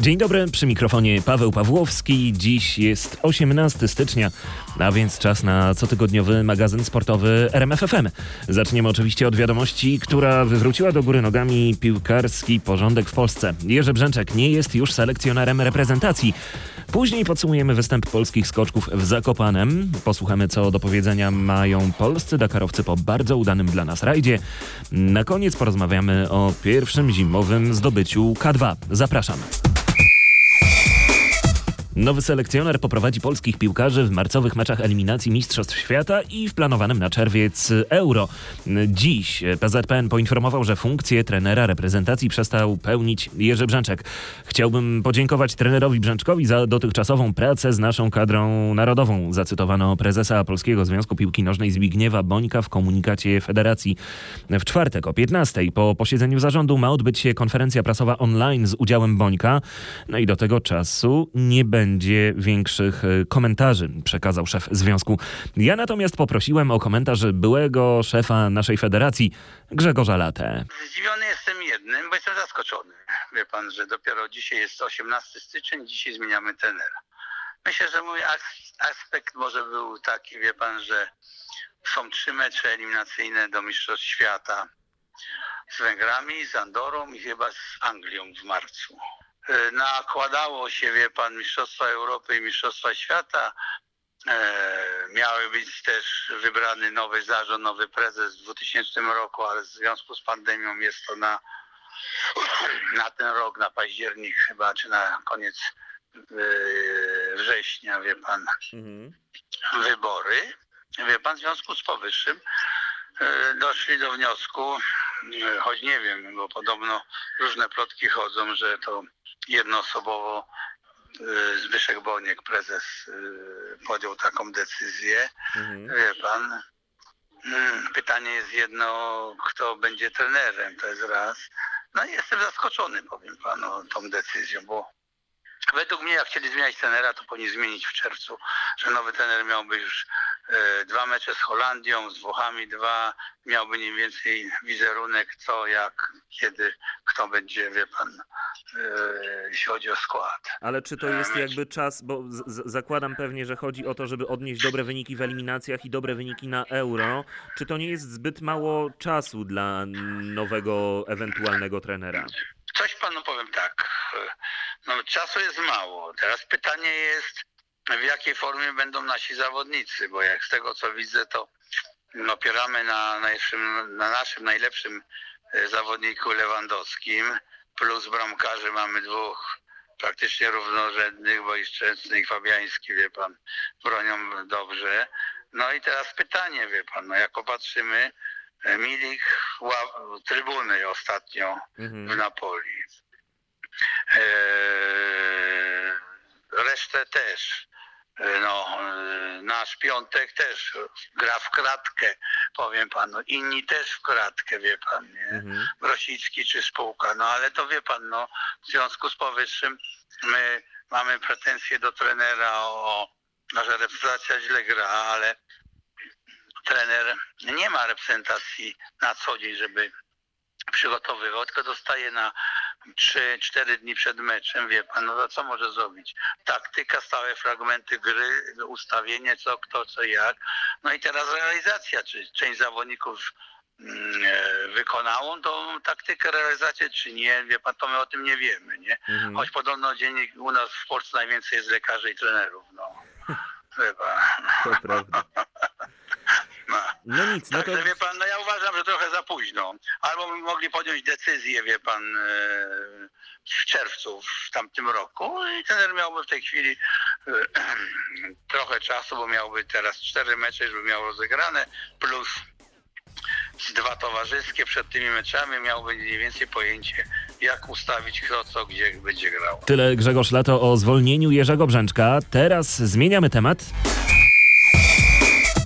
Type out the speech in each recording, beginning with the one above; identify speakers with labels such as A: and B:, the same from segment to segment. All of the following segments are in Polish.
A: Dzień dobry, przy mikrofonie Paweł Pawłowski. Dziś jest 18 stycznia, a więc czas na cotygodniowy magazyn sportowy RMFFM. Zaczniemy oczywiście od wiadomości, która wywróciła do góry nogami piłkarski porządek w Polsce. Jerzy Brzęczek nie jest już selekcjonerem reprezentacji. Później podsumujemy występ polskich skoczków w Zakopanem. Posłuchamy, co do powiedzenia mają polscy Dakarowcy po bardzo udanym dla nas rajdzie. Na koniec porozmawiamy o pierwszym zimowym zdobyciu K2. Zapraszam. Nowy selekcjoner poprowadzi polskich piłkarzy w marcowych meczach eliminacji Mistrzostw Świata i w planowanym na czerwiec Euro. Dziś PZPN poinformował, że funkcję trenera reprezentacji przestał pełnić Jerzy Brzęczek. Chciałbym podziękować trenerowi Brzęczkowi za dotychczasową pracę z naszą kadrą narodową, zacytowano prezesa Polskiego Związku Piłki Nożnej Zbigniewa Bońka w komunikacie federacji. W czwartek o 15 po posiedzeniu zarządu ma odbyć się konferencja prasowa online z udziałem Bońka. No i do tego czasu nie będzie będzie większych e, komentarzy, przekazał szef związku. Ja natomiast poprosiłem o komentarz byłego szefa naszej federacji, Grzegorza Latę.
B: Zdziwiony jestem jednym, bo jestem zaskoczony. Wie pan, że dopiero dzisiaj jest 18 styczeń, dzisiaj zmieniamy tenera. Myślę, że mój aspekt może był taki, wie pan, że są trzy mecze eliminacyjne do Mistrzostw Świata z Węgrami, z Andorą i chyba z Anglią w marcu. E, nakładało się, wie pan, Mistrzostwa Europy i Mistrzostwa Świata. E, miały być też wybrany nowy zarząd, nowy prezes w 2000 roku, ale w związku z pandemią jest to na, na ten rok, na październik chyba, czy na koniec e, września, wie pan, mhm. wybory. Wie pan, w związku z powyższym doszli do wniosku, choć nie wiem, bo podobno różne plotki chodzą, że to jednoosobowo y, Zbyszek Boniek, prezes, y, podjął taką decyzję. Mhm. Wie pan, mm, pytanie jest jedno, kto będzie trenerem, to jest raz. No i jestem zaskoczony, powiem panu, tą decyzją, bo według mnie jak chcieli zmieniać trenera, to powinni zmienić w czerwcu, że nowy trener miałby już dwa mecze z Holandią, z Włochami dwa, miałby mniej więcej wizerunek, co, jak, kiedy, kto będzie, wie pan, e, jeśli chodzi o skład.
A: Ale czy to jest jakby czas, bo zakładam pewnie, że chodzi o to, żeby odnieść dobre wyniki w eliminacjach i dobre wyniki na euro. Czy to nie jest zbyt mało czasu dla nowego ewentualnego trenera?
B: Coś panu powiem tak. No, czasu jest mało. Teraz pytanie jest, w jakiej formie będą nasi zawodnicy, bo jak z tego co widzę, to opieramy na, naszym, na naszym najlepszym e, zawodniku Lewandowskim, plus bramkarzy mamy dwóch praktycznie równorzędnych, bo i Szczęsny i Fabiański, wie pan, bronią dobrze. No i teraz pytanie, wie pan, no jak popatrzymy, e, Milik trybuny ostatnio mhm. w Napoli. Eee, resztę też. Eee, no, eee, nasz piątek też gra w kratkę, powiem panu. Inni też w kratkę, wie pan, nie? Mhm. Grosicki czy spółka. No ale to wie pan, no, w związku z powyższym my mamy pretensje do trenera o, no, że reprezentacja źle gra, ale trener nie ma reprezentacji na co dzień, żeby przygotowywał, tylko dostaje na 3-4 dni przed meczem, wie pan, no to co może zrobić? Taktyka, stałe fragmenty gry, ustawienie, co, kto, co, jak. No i teraz realizacja, czy część zawodników mm, e, wykonało tą taktykę, realizację, czy nie, wie pan, to my o tym nie wiemy, nie? Mhm. Choć podobno dziennik u nas w Polsce najwięcej jest lekarzy i trenerów, no. Pan.
A: To prawda. No nic, no to...
B: wie pan, no ja uważam, że trochę za późno. Albo by mogli podjąć decyzję, wie pan, e, w czerwcu w tamtym roku i ten miałby w tej chwili e, trochę czasu, bo miałby teraz cztery mecze, żeby miał rozegrane, plus dwa towarzyskie przed tymi meczami miałby mniej więcej pojęcie, jak ustawić kto co, gdzie będzie grał.
A: Tyle Grzegorz Lato o zwolnieniu Jerzego Brzęczka. Teraz zmieniamy temat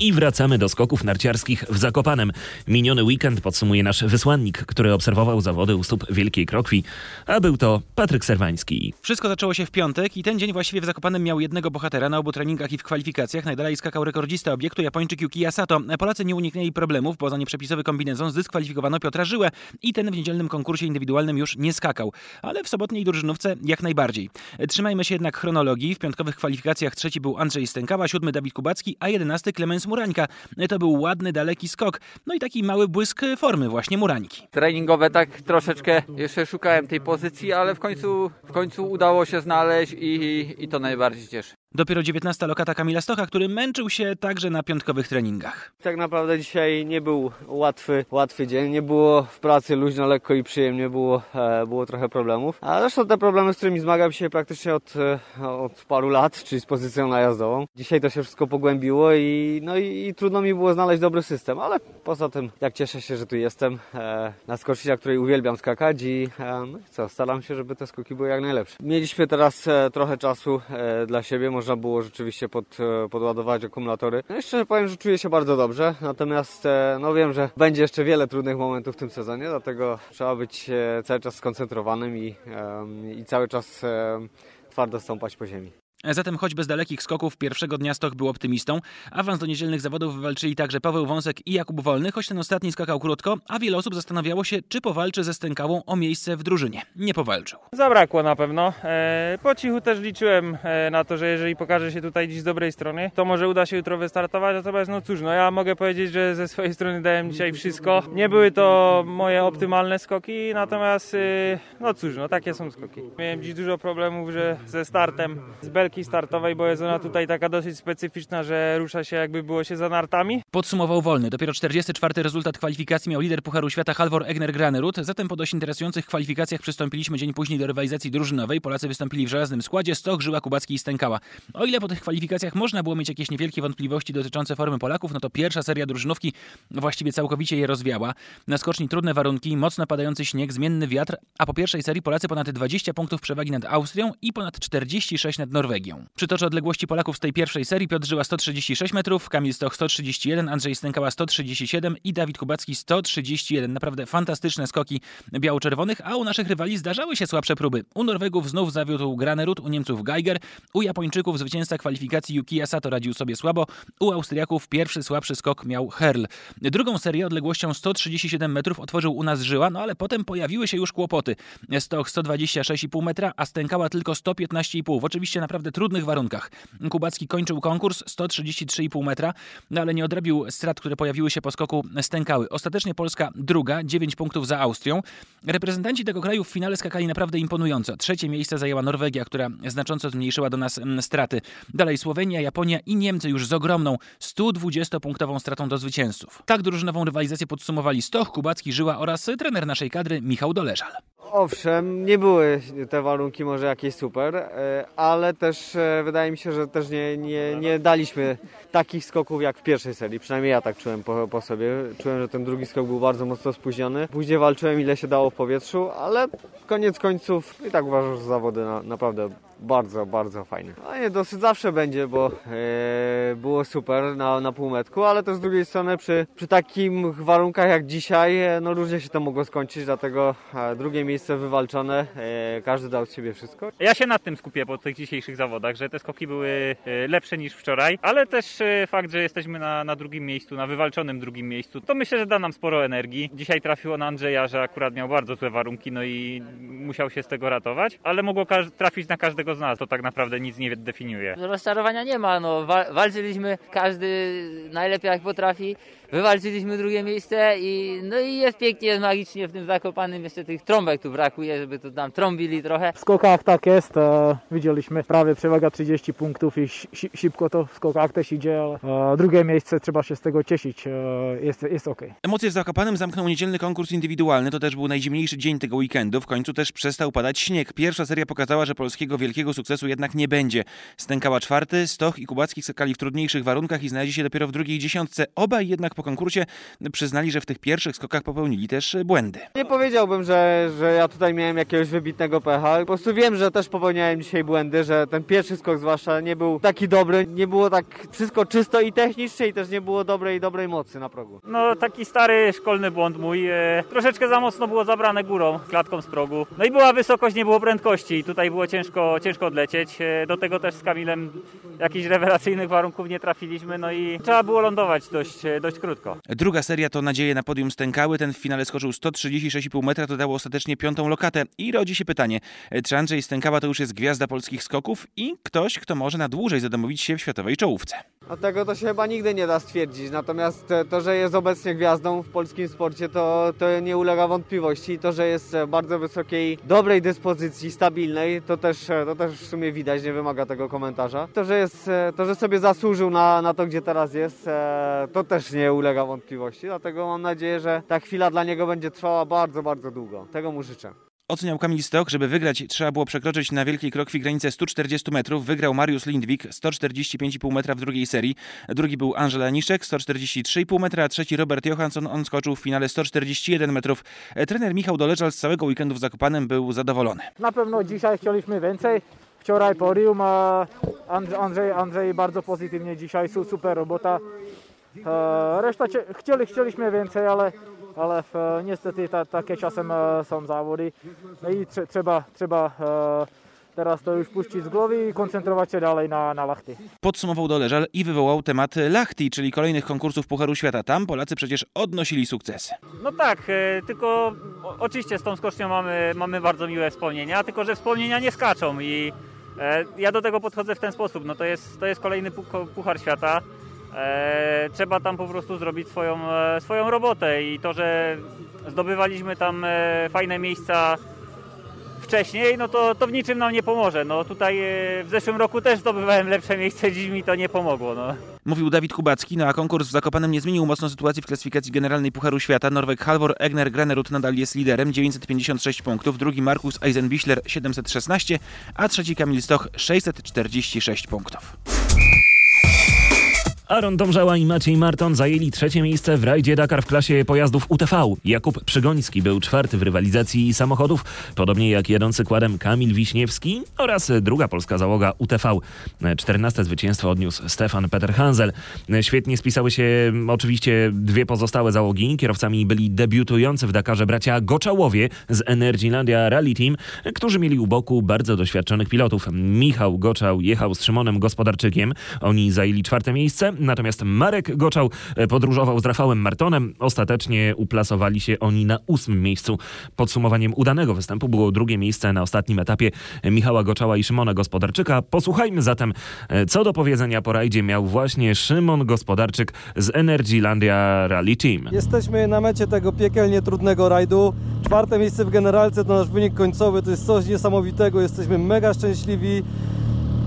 A: I wracamy do skoków narciarskich w Zakopanem. Miniony weekend podsumuje nasz wysłannik, który obserwował zawody u stóp Wielkiej Krokwi, a był to Patryk Serwański.
C: Wszystko zaczęło się w piątek i ten dzień właściwie w Zakopanem miał jednego bohatera na obu treningach i w kwalifikacjach. Najdalej skakał rekordzista obiektu Japończyk Yuki Sato. Polacy nie uniknęli problemów, bo za nieprzepisowy kombinezon zdyskwalifikowano Piotra Żyłę i ten w niedzielnym konkursie indywidualnym już nie skakał. Ale w sobotniej drużynówce jak najbardziej. Trzymajmy się jednak chronologii. W piątkowych kwalifikacjach trzeci był Andrzej Stękawa, siódmy Dawid Kubacki, a jedenasty Klemens Murańka. To był ładny, daleki skok. No i taki mały błysk formy właśnie Murańki.
D: Treningowe tak troszeczkę jeszcze szukałem tej pozycji, ale w końcu, w końcu udało się znaleźć i, i to najbardziej cieszy.
C: Dopiero 19 lokata Kamila Stocha, który męczył się także na piątkowych treningach.
E: Tak naprawdę dzisiaj nie był łatwy, łatwy dzień. Nie było w pracy luźno, lekko i przyjemnie, było, e, było trochę problemów. A zresztą te problemy, z którymi zmagam się praktycznie od, e, od paru lat, czyli z pozycją najazdową. Dzisiaj to się wszystko pogłębiło i, no i, i trudno mi było znaleźć dobry system, ale poza tym, jak cieszę się, że tu jestem e, na skoczni, na której uwielbiam skakać i e, no co, staram się, żeby te skoki były jak najlepsze. Mieliśmy teraz e, trochę czasu e, dla siebie, można było rzeczywiście pod, e, podładować akumulatory. No jeszcze powiem, że czuję się bardzo dobrze, natomiast e, no wiem, że będzie jeszcze wiele trudnych momentów w tym sezonie, dlatego trzeba być e, cały czas skoncentrowanym i, i cały czas twardo stąpać po ziemi.
C: Zatem choć bez dalekich skoków pierwszego dnia Stoch był optymistą, awans do niedzielnych zawodów wywalczyli także Paweł Wąsek i Jakub Wolny, choć ten ostatni skakał krótko, a wiele osób zastanawiało się, czy powalczy ze Stękałą o miejsce w drużynie. Nie powalczył.
F: Zabrakło na pewno. E, po cichu też liczyłem e, na to, że jeżeli pokaże się tutaj dziś z dobrej strony, to może uda się jutro wystartować, natomiast no cóż, no ja mogę powiedzieć, że ze swojej strony dałem dzisiaj wszystko. Nie były to moje optymalne skoki, natomiast e, no cóż, no takie są skoki. Miałem dziś dużo problemów, że ze startem z belki startowej, bo jest ona tutaj taka dosyć specyficzna, że rusza się jakby było się za nartami.
C: Podsumował Wolny. Dopiero 44. rezultat kwalifikacji miał lider Pucharu Świata Halvor Egner Granerud. Zatem po dość interesujących kwalifikacjach przystąpiliśmy dzień później do rywalizacji drużynowej. Polacy wystąpili w żelaznym składzie, Stoch, Żyła, Kubacki i Stękała. O ile po tych kwalifikacjach można było mieć jakieś niewielkie wątpliwości dotyczące formy Polaków, no to pierwsza seria drużynówki właściwie całkowicie je rozwiała. Na skoczni trudne warunki, mocno padający śnieg, zmienny wiatr, a po pierwszej serii Polacy ponad 20 punktów przewagi nad Austrią i ponad 46 nad Norwegią. Przytoczę odległości Polaków z tej pierwszej serii. Piotr Żyła 136 metrów, Kamil Stoch 131, Andrzej Stękała 137 i Dawid Kubacki 131. Naprawdę fantastyczne skoki biało-czerwonych, a u naszych rywali zdarzały się słabsze próby. U Norwegów znów zawiódł Granerud, u Niemców Geiger, u Japończyków zwycięzca kwalifikacji Yuki Sato radził sobie słabo, u Austriaków pierwszy słabszy skok miał Herl. Drugą serię odległością 137 metrów otworzył u nas Żyła, no ale potem pojawiły się już kłopoty. Stoch 126,5 metra, a Stękała tylko 115,5. W oczywiście naprawdę trudnych warunkach. Kubacki kończył konkurs 133,5 metra, no ale nie odrobił strat, które pojawiły się po skoku stękały. Ostatecznie Polska druga, 9 punktów za Austrią. Reprezentanci tego kraju w finale skakali naprawdę imponująco. Trzecie miejsce zajęła Norwegia, która znacząco zmniejszyła do nas mm, straty. Dalej Słowenia, Japonia i Niemcy już z ogromną 120-punktową stratą do zwycięzców. Tak drużynową rywalizację podsumowali Stoch, Kubacki, Żyła oraz trener naszej kadry Michał Doleżal.
E: Owszem, nie były te warunki może jakieś super, e, ale też e, wydaje mi się, że też nie, nie, nie daliśmy takich skoków jak w pierwszej serii. Przynajmniej ja tak czułem po, po, sobie. Czułem, że ten drugi skok był bardzo mocno spóźniony. Później walczyłem ile się dało w powietrzu, ale koniec końców i tak uważam, że zawody na, naprawdę bardzo, bardzo fajne. No nie, dosyć zawsze będzie, bo e, było super na, na półmetku, ale też z drugiej strony przy, przy takich warunkach jak dzisiaj, e, no różnie się to mogło skończyć, dlatego e, drugie miejsce wywalczone, e, każdy dał z siebie wszystko.
F: Ja się nad tym skupię po tych dzisiejszych zawodach, że te skoki były lepsze niż wczoraj, ale też fakt, że jesteśmy na, na drugim miejscu, na wywalczonym drugim miejscu, to myślę, że da nam sporo energii. Dzisiaj trafiło na Andrzeja, że akurat miał bardzo złe warunki, no i musiał się z tego ratować, ale mogło trafić na każdego każdego z nas, to tak naprawdę nic nie definiuje.
G: Rozczarowania nie ma, no walczyliśmy, każdy najlepiej jak potrafi, wywalczyliśmy drugie miejsce i no i jest pięknie, jest magicznie w tym Zakopanym, jeszcze tych trąbek tu brakuje, żeby tu tam trąbili trochę.
H: W skokach tak jest, e, widzieliśmy prawie przewaga 30 punktów i szybko to w skokach też idzie, ale e, drugie miejsce trzeba się z tego cieszyć, e, jest, jest ok.
C: Emocje w Zakopanem zamknął niedzielny konkurs indywidualny, to też był najzimniejszy dzień tego weekendu, w końcu też przestał padać śnieg. Pierwsza seria pokazała, że polskiego wielkiego wielkiego sukcesu jednak nie będzie. Stękała czwarty, Stoch i Kubacki skakali w trudniejszych warunkach i znaleźli się dopiero w drugiej dziesiątce. Obaj jednak po konkursie przyznali, że w tych pierwszych skokach popełnili też błędy.
E: Nie powiedziałbym, że, że ja tutaj miałem jakiegoś wybitnego pecha. Po prostu wiem, że też popełniałem dzisiaj błędy, że ten pierwszy skok zwłaszcza nie był taki dobry. Nie było tak wszystko czysto i technicznie i też nie było dobrej dobrej mocy na progu.
F: No taki stary szkolny błąd mój. E, troszeczkę za mocno było zabrane górą, klatką z progu. No i była wysokość, nie było prędkości. I tutaj było ciężko, ciężko odlecieć. E, do tego też z Kamilem jakichś rewelacyjnych warunków nie trafiliśmy. No i trzeba było lądować dość, e, dość krótko.
C: Druga seria to nadzieje na podium stękały. Ten w finale skoczył 136,5 metra, to dało ostatecznie piątą lokatę. I rodzi się pytanie, czy Andrzej Stękała to już jest gwiazda polskich skoków i ktoś, kto może na dłużej zadomowić się w światowej czołówce.
E: A tego to się chyba nigdy nie da stwierdzić. Natomiast to, że jest obecnie gwiazdą w polskim sporcie, to, to nie ulega wątpliwości. To, że jest bardzo wysokiej, dobrej dyspozycji, stabilnej, to też, to też w sumie widać, nie wymaga tego komentarza. To, że, jest, to, że sobie zasłużył na, na to, gdzie teraz jest, to też nie ulega wątpliwości. Dlatego mam nadzieję, że ta chwila dla niego będzie trwała bardzo, bardzo długo. Tego mu życzę.
C: Oceniał Kamil Stok, żeby wygrać trzeba było przekroczyć na Wielkiej Krokwi granicę 140 metrów. Wygrał Mariusz Lindwik 145,5 metra w drugiej serii. Drugi był Angela Niszek 143,5 metra, a trzeci Robert Johansson. On skoczył w finale 141 metrów. Trener Michał Doleczal z całego weekendu w Zakopanem był zadowolony.
H: Na pewno dzisiaj chcieliśmy więcej. Wczoraj podium, a Andrzej, Andrzej bardzo pozytywnie dzisiaj, super robota. Reszta chcieli, chcieliśmy więcej, ale ale w, niestety ta, takie czasem e, są zawody no i trze, trzeba, trzeba e, teraz to już puścić z głowy i koncentrować się dalej na, na Lachty.
C: Podsumował Doleżal i wywołał temat Lachty, czyli kolejnych konkursów Pucharu Świata. Tam Polacy przecież odnosili sukcesy.
F: No tak, e, tylko oczywiście z tą skocznią mamy, mamy bardzo miłe wspomnienia, tylko że wspomnienia nie skaczą i ja do tego podchodzę w ten sposób. No to jest, to jest kolejny Puchar Świata. E, trzeba tam po prostu zrobić swoją, e, swoją robotę i to, że zdobywaliśmy tam e, fajne miejsca wcześniej, no to, to w niczym nam nie pomoże. No tutaj w zeszłym roku też zdobywałem lepsze miejsce, dziś mi to nie pomogło. No.
C: Mówił Dawid Kubacki, no a konkurs w Zakopanem nie zmienił mocno sytuacji w klasyfikacji generalnej Pucharu Świata. Norweg Halvor Egner Granerud nadal jest liderem, 956 punktów, drugi Markus Eisenbichler 716, a trzeci Kamil Stoch 646 punktów.
A: Aaron Domżała i Maciej Marton zajęli trzecie miejsce w rajdzie Dakar w klasie pojazdów UTV. Jakub Przygoński był czwarty w rywalizacji samochodów, podobnie jak jadący kładem Kamil Wiśniewski oraz druga polska załoga UTV. Czternaste zwycięstwo odniósł Stefan Peter Hansel. Świetnie spisały się oczywiście dwie pozostałe załogi. Kierowcami byli debiutujący w Dakarze bracia Goczałowie z Energylandia Rally Team, którzy mieli u boku bardzo doświadczonych pilotów. Michał Goczał jechał z Szymonem Gospodarczykiem. Oni zajęli czwarte miejsce. Natomiast Marek Goczał e, podróżował z Rafałem Martonem. Ostatecznie uplasowali się oni na ósmym miejscu. Podsumowaniem udanego występu było drugie miejsce na ostatnim etapie Michała Goczała i Szymona Gospodarczyka. Posłuchajmy zatem, e, co do powiedzenia po rajdzie miał właśnie Szymon Gospodarczyk z Energylandia Rally Team.
I: Jesteśmy na mecie tego piekielnie trudnego rajdu. Czwarte miejsce w generalce to nasz wynik końcowy. To jest coś niesamowitego. Jesteśmy mega szczęśliwi.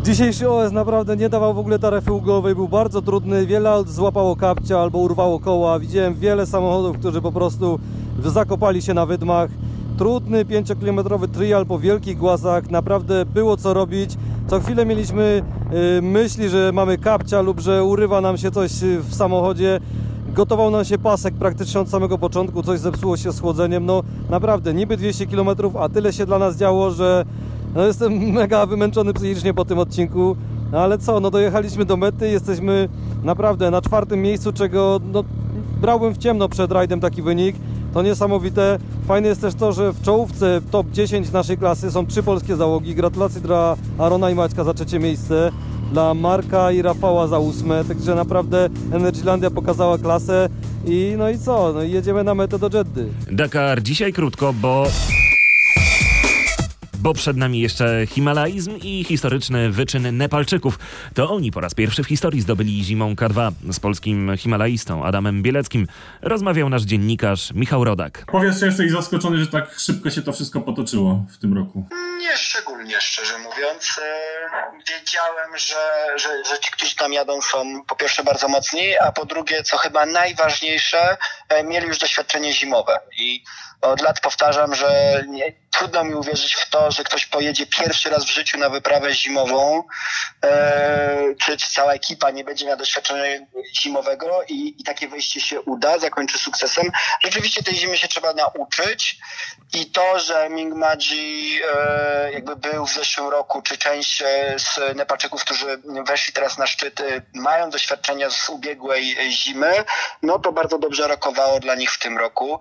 I: Dzisiejszy OS naprawdę nie dawał w ogóle taryfy ugowej, był bardzo trudny, wiele aut złapało kapcia albo urwało koła. Widziałem wiele samochodów, którzy po prostu zakopali się na wydmach. Trudny 5-kilometrowy trial po wielkich głazach, naprawdę było co robić. Co chwilę mieliśmy yy, myśli, że mamy kapcia lub że urywa nam się coś w samochodzie. Gotował nam się pasek praktycznie od samego początku, coś zepsuło się schłodzeniem. No naprawdę, niby 200 km, a tyle się dla nas działo, że no jestem mega wymęczony psychicznie po tym odcinku, no ale co, no dojechaliśmy do mety, jesteśmy naprawdę na czwartym miejscu, czego no, brałbym w ciemno przed rajdem taki wynik. To niesamowite. Fajne jest też to, że w czołówce top 10 naszej klasy są trzy polskie załogi. Gratulacje dla Arona i Maćka za trzecie miejsce, dla Marka i Rafała za ósme. Także naprawdę Energylandia pokazała klasę i no i co? No jedziemy na metę do Jeddy.
A: Dakar dzisiaj krótko, bo bo przed nami jeszcze Himalaizm i historyczny wyczyn Nepalczyków. To oni po raz pierwszy w historii zdobyli zimą K2 z polskim himalaistą Adamem Bieleckim. Rozmawiał nasz dziennikarz Michał Rodak.
J: Powiedz, czy jesteś zaskoczony, że tak szybko się to wszystko potoczyło w tym roku?
K: Nie szczególnie, szczerze mówiąc. Wiedziałem, że, że, że ci, którzy tam jadą są po pierwsze bardzo mocni, a po drugie, co chyba najważniejsze, e, mieli już doświadczenie zimowe. I od lat powtarzam, że nie, trudno mi uwierzyć w to, że ktoś pojedzie pierwszy raz w życiu na wyprawę zimową, e, czy, czy cała ekipa nie będzie miała doświadczenia zimowego i, i takie wejście się uda, zakończy sukcesem. Rzeczywiście tej zimy się trzeba nauczyć i to, że Ming Maji e, jakby był w zeszłym roku, czy część e, z Nepalczyków, którzy weszli teraz na szczyt, e, mają doświadczenia z ubiegłej zimy, no to bardzo dobrze rokowało dla nich w tym roku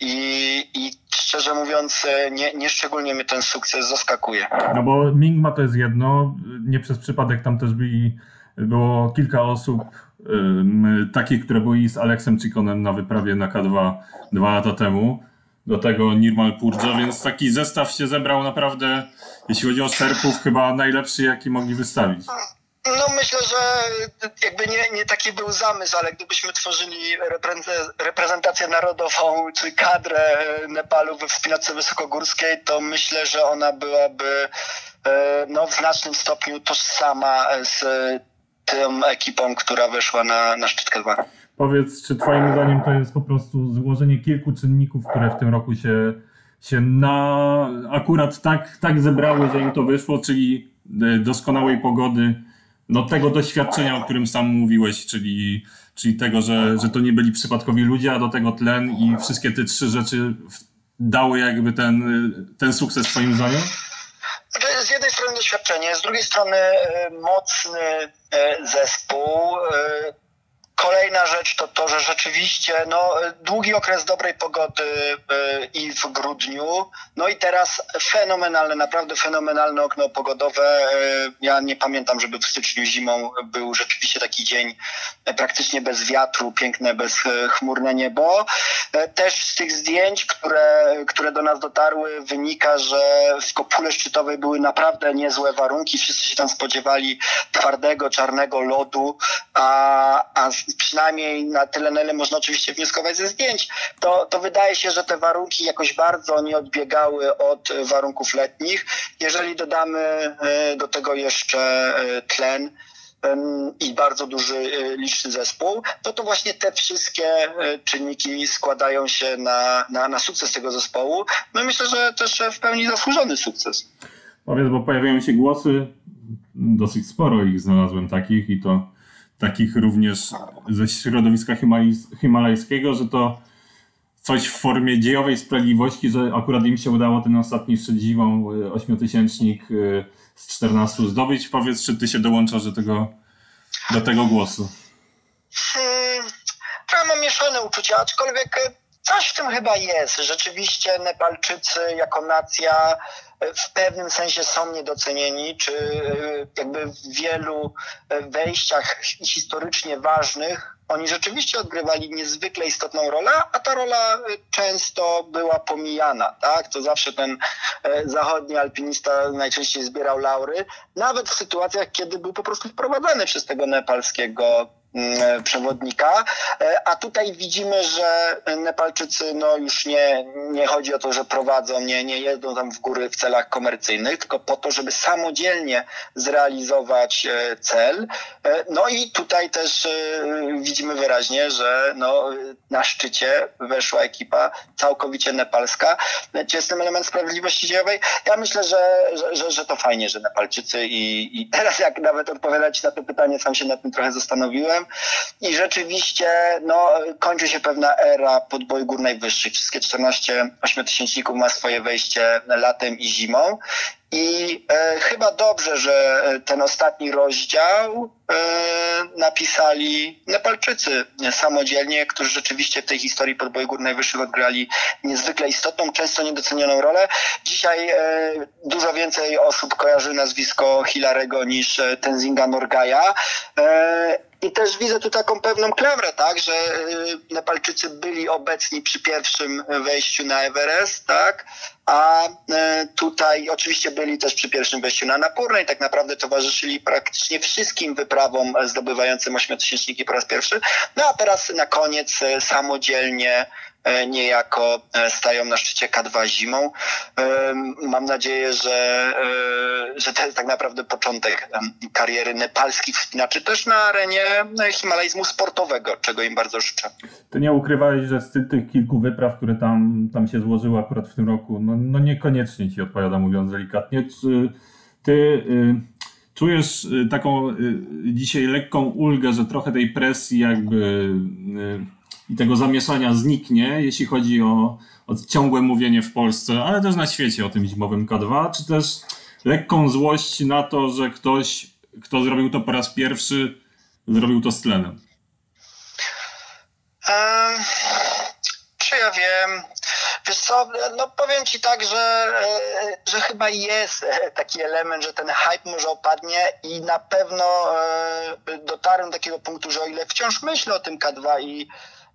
K: i, i szczerze mówiąc e, nie, nie szczególnie mnie ten sukces zaskakuje.
J: No bo Mingma to jest jedno, nie przez przypadek tam też byli, było kilka osób ym, takich, które byli z Aleksem Chikonem na wyprawie na K2 dwa lata temu. Do tego Nirmal Purdża, więc taki zestaw się zebrał naprawdę, jeśli chodzi o Serpów, chyba najlepszy, jaki mogli wystawić.
K: No myślę, że jakby nie, nie taki był zamysł, ale gdybyśmy tworzyli repreze- reprezentację narodową czy kadrę Nepalu we wspinaczce wysokogórskiej, to myślę, że ona byłaby e, no, w znacznym stopniu tożsama z tą ekipą, która weszła na, na szczyt K2.
J: Powiedz, czy Twoim zdaniem to jest po prostu złożenie kilku czynników, które w tym roku się, się na akurat tak, tak zebrały, że im to wyszło, czyli e, doskonałej pogody, no tego doświadczenia, o którym sam mówiłeś, czyli, czyli tego, że, że to nie byli przypadkowi ludzie, a do tego tlen i wszystkie te trzy rzeczy dały jakby ten, ten sukces Twoim zdaniem?
K: Z jednej strony doświadczenie, z drugiej strony e, mocny e, zespół. E, Kolejna rzecz to to, że rzeczywiście no, długi okres dobrej pogody i w grudniu, no i teraz fenomenalne, naprawdę fenomenalne okno pogodowe. Ja nie pamiętam, żeby w styczniu zimą był rzeczywiście taki dzień praktycznie bez wiatru, piękne, bezchmurne niebo. Też z tych zdjęć, które, które do nas dotarły, wynika, że w kopule szczytowej były naprawdę niezłe warunki. Wszyscy się tam spodziewali twardego, czarnego lodu, a, a przynajmniej na tyle, na ile można oczywiście wnioskować ze zdjęć, to, to wydaje się, że te warunki jakoś bardzo nie odbiegały od warunków letnich. Jeżeli dodamy do tego jeszcze tlen, i bardzo duży, liczny zespół, to to właśnie te wszystkie czynniki składają się na, na, na sukces tego zespołu. No i myślę, że też w pełni zasłużony sukces.
J: Powiedz, bo pojawiają się głosy, dosyć sporo ich znalazłem takich i to takich również ze środowiska himalajskiego, że to coś w formie dziejowej sprawiedliwości, że akurat im się udało ten ostatni szczyt zimą, ośmiotysięcznik z 14 zdobyć. Powiedz, czy ty się dołączasz do tego, do tego głosu?
K: Hmm, mam mieszane uczucia, aczkolwiek coś w tym chyba jest. Rzeczywiście Nepalczycy jako nacja w pewnym sensie są niedocenieni, czy jakby w wielu wejściach historycznie ważnych oni rzeczywiście odgrywali niezwykle istotną rolę, a ta rola często była pomijana, tak? To zawsze ten zachodni alpinista najczęściej zbierał laury, nawet w sytuacjach, kiedy był po prostu wprowadzany przez tego nepalskiego przewodnika, a tutaj widzimy, że Nepalczycy no już nie, nie chodzi o to, że prowadzą, nie, nie jeżdżą tam w góry w celach komercyjnych, tylko po to, żeby samodzielnie zrealizować cel. No i tutaj też widzimy wyraźnie, że no, na szczycie weszła ekipa całkowicie nepalska. Czy jest ten element sprawiedliwości dziejowej? Ja myślę, że, że, że, że to fajnie, że Nepalczycy i, i teraz jak nawet odpowiadać na to pytanie, sam się nad tym trochę zastanowiłem i rzeczywiście no, kończy się pewna era podboju gór najwyższych. Wszystkie 14 ośmiotysięczników ma swoje wejście latem i zimą. I e, chyba dobrze, że ten ostatni rozdział e, napisali Nepalczycy samodzielnie, którzy rzeczywiście w tej historii podboju gór najwyższych odgrali niezwykle istotną, często niedocenioną rolę. Dzisiaj e, dużo więcej osób kojarzy nazwisko Hilarego niż Tenzinga Norgaja. E, i też widzę tu taką pewną klewrę, tak, że Nepalczycy byli obecni przy pierwszym wejściu na Everest, tak, a tutaj oczywiście byli też przy pierwszym wejściu na Napurnę i tak naprawdę towarzyszyli praktycznie wszystkim wyprawom zdobywającym ośmiotysięczniki po raz pierwszy. No a teraz na koniec samodzielnie e, niejako e, stają na szczycie K2 zimą. E, Mam nadzieję, że, e, że to jest tak naprawdę początek kariery nepalskich wspinaczy też na arenie e, himalajzmu sportowego, czego im bardzo życzę.
J: Ty nie ukrywałeś, że z tych, tych kilku wypraw, które tam, tam się złożyły akurat w tym roku, no, no niekoniecznie ci odpowiada, mówiąc delikatnie. Czy ty y, czujesz y, taką y, dzisiaj lekką ulgę, że trochę tej presji jakby y, i tego zamieszania zniknie, jeśli chodzi o, o ciągłe mówienie w Polsce, ale też na świecie o tym zimowym K2, czy też lekką złość na to, że ktoś, kto zrobił to po raz pierwszy, zrobił to z tlenem?
K: Em, Czy ja wiem? Wiesz co, no powiem ci tak, że, e, że chyba jest e, taki element, że ten hype może opadnie i na pewno e, dotarłem do takiego punktu, że o ile wciąż myślę o tym K2 i,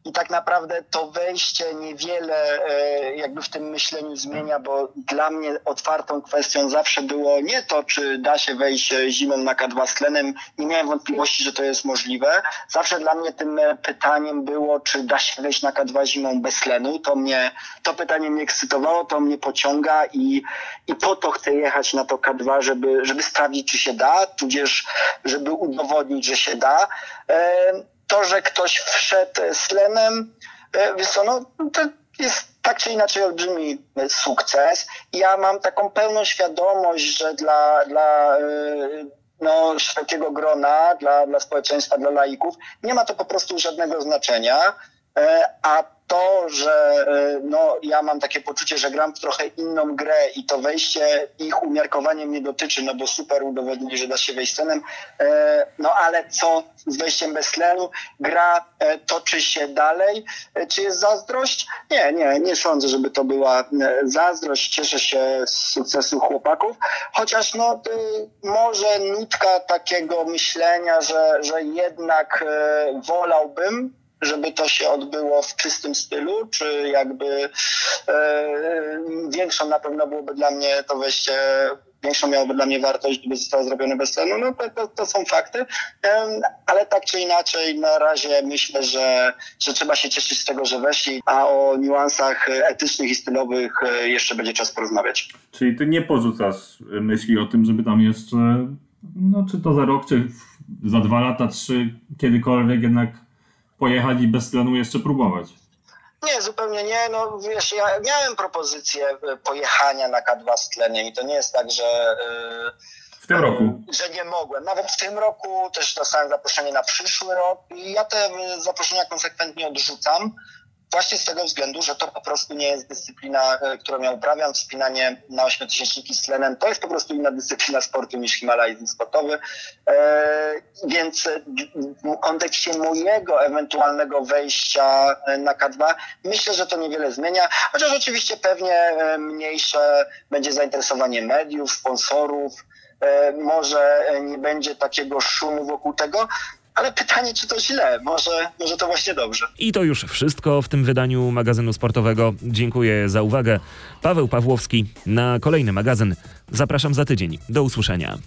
K: i tak naprawdę to wejście niewiele e, jakby w tym myśleniu zmienia, bo dla mnie otwartą kwestią zawsze było nie to, czy da się wejść e, zimą na K2 z tlenem. Nie miałem wątpliwości, że to jest możliwe. Zawsze dla mnie tym e, pytaniem było, czy da się wejść na K2 zimą bez tlenu. To mnie, to pytanie mnie ekscytowało, to mnie pociąga i, i po to chcę jechać na to K2, żeby, żeby sprawdzić, czy się da, tudzież żeby udowodnić, że się da. To, że ktoś wszedł z tlenem, e, wiesz no, to jest tak czy inaczej olbrzymi sukces. Ja mam taką pełną świadomość, że dla, dla e, no, szerokiego grona, dla, dla społeczeństwa, dla laików, nie ma to po prostu żadnego znaczenia. E, A to, że e, no, ja mam takie poczucie, że gram w trochę inną grę i to wejście ich umiarkowanie mnie dotyczy, no bo super udowodnili, że da się wejść z tlenem, e, no ale co z wejściem bez tlenu? Gra e, toczy się dalej. Czy jest zazdrość? Nie, nie, nie sądzę, żeby to była zazdrość. Cieszę się z sukcesu chłopaków, chociaż no, może nutka takiego myślenia, że, że jednak wolałbym, żeby to się odbyło w czystym stylu, czy jakby e, większą na pewno byłoby dla mnie to wejście, większą miałoby dla mnie wartość, gdyby zostało zrobione bez tlenu, no to, to, to są fakty, Em, ale tak czy inaczej na razie myślę, że, że trzeba się cieszyć z tego, że weszli, a o niuansach etycznych i stylowych e, jeszcze będzie czas porozmawiać.
J: Czyli ty nie porzucasz myśli o tym, żeby tam jeszcze, no czy to za rok, czy za dwa lata, trzy, kiedykolwiek jednak pojechać i bez tlenu jeszcze próbować.
K: Nie, zupełnie nie. No wiesz, ja miałem propozycję e, pojechania na K2 z tlenem i to nie jest tak, że... e,
J: W tym roku.
K: że nie mogłem. Nawet w tym roku też dostałem zaproszenie na przyszły rok i ja te y, zaproszenia konsekwentnie odrzucam. Właśnie z tego względu, że to po prostu nie jest dyscyplina, y, którą ja uprawiam. Wspinanie na ośmiotysięczniki z tlenem to jest po prostu inna dyscyplina sportu niż himalajzm sportowy. E, więc w kontekście mojego ewentualnego wejścia y, na K2 myślę, że to niewiele zmienia. Chociaż oczywiście pewnie mniejsze będzie zainteresowanie mediów, sponsorów, e, może nie będzie takiego szumu wokół tego, ale pytanie, czy to źle? Może, może to właśnie dobrze.
A: I to już wszystko w tym wydaniu magazynu sportowego. Dziękuję za uwagę. Paweł Pawłowski na kolejny magazyn. Zapraszam za tydzień. Do usłyszenia.